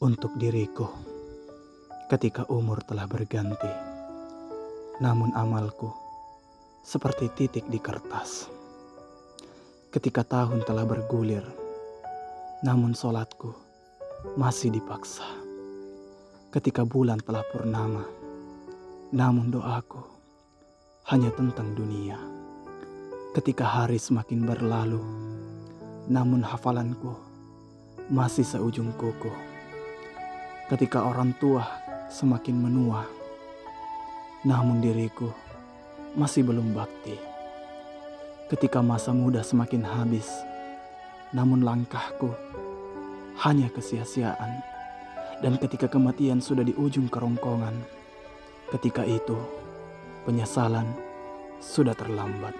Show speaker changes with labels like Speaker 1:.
Speaker 1: untuk diriku ketika umur telah berganti. Namun amalku seperti titik di kertas. Ketika tahun telah bergulir, namun solatku masih dipaksa. Ketika bulan telah purnama, namun doaku hanya tentang dunia. Ketika hari semakin berlalu, namun hafalanku masih seujung kuku. Ketika orang tua semakin menua, namun diriku masih belum bakti. Ketika masa muda semakin habis, namun langkahku hanya kesia-siaan. Dan ketika kematian sudah di ujung kerongkongan, ketika itu penyesalan sudah terlambat.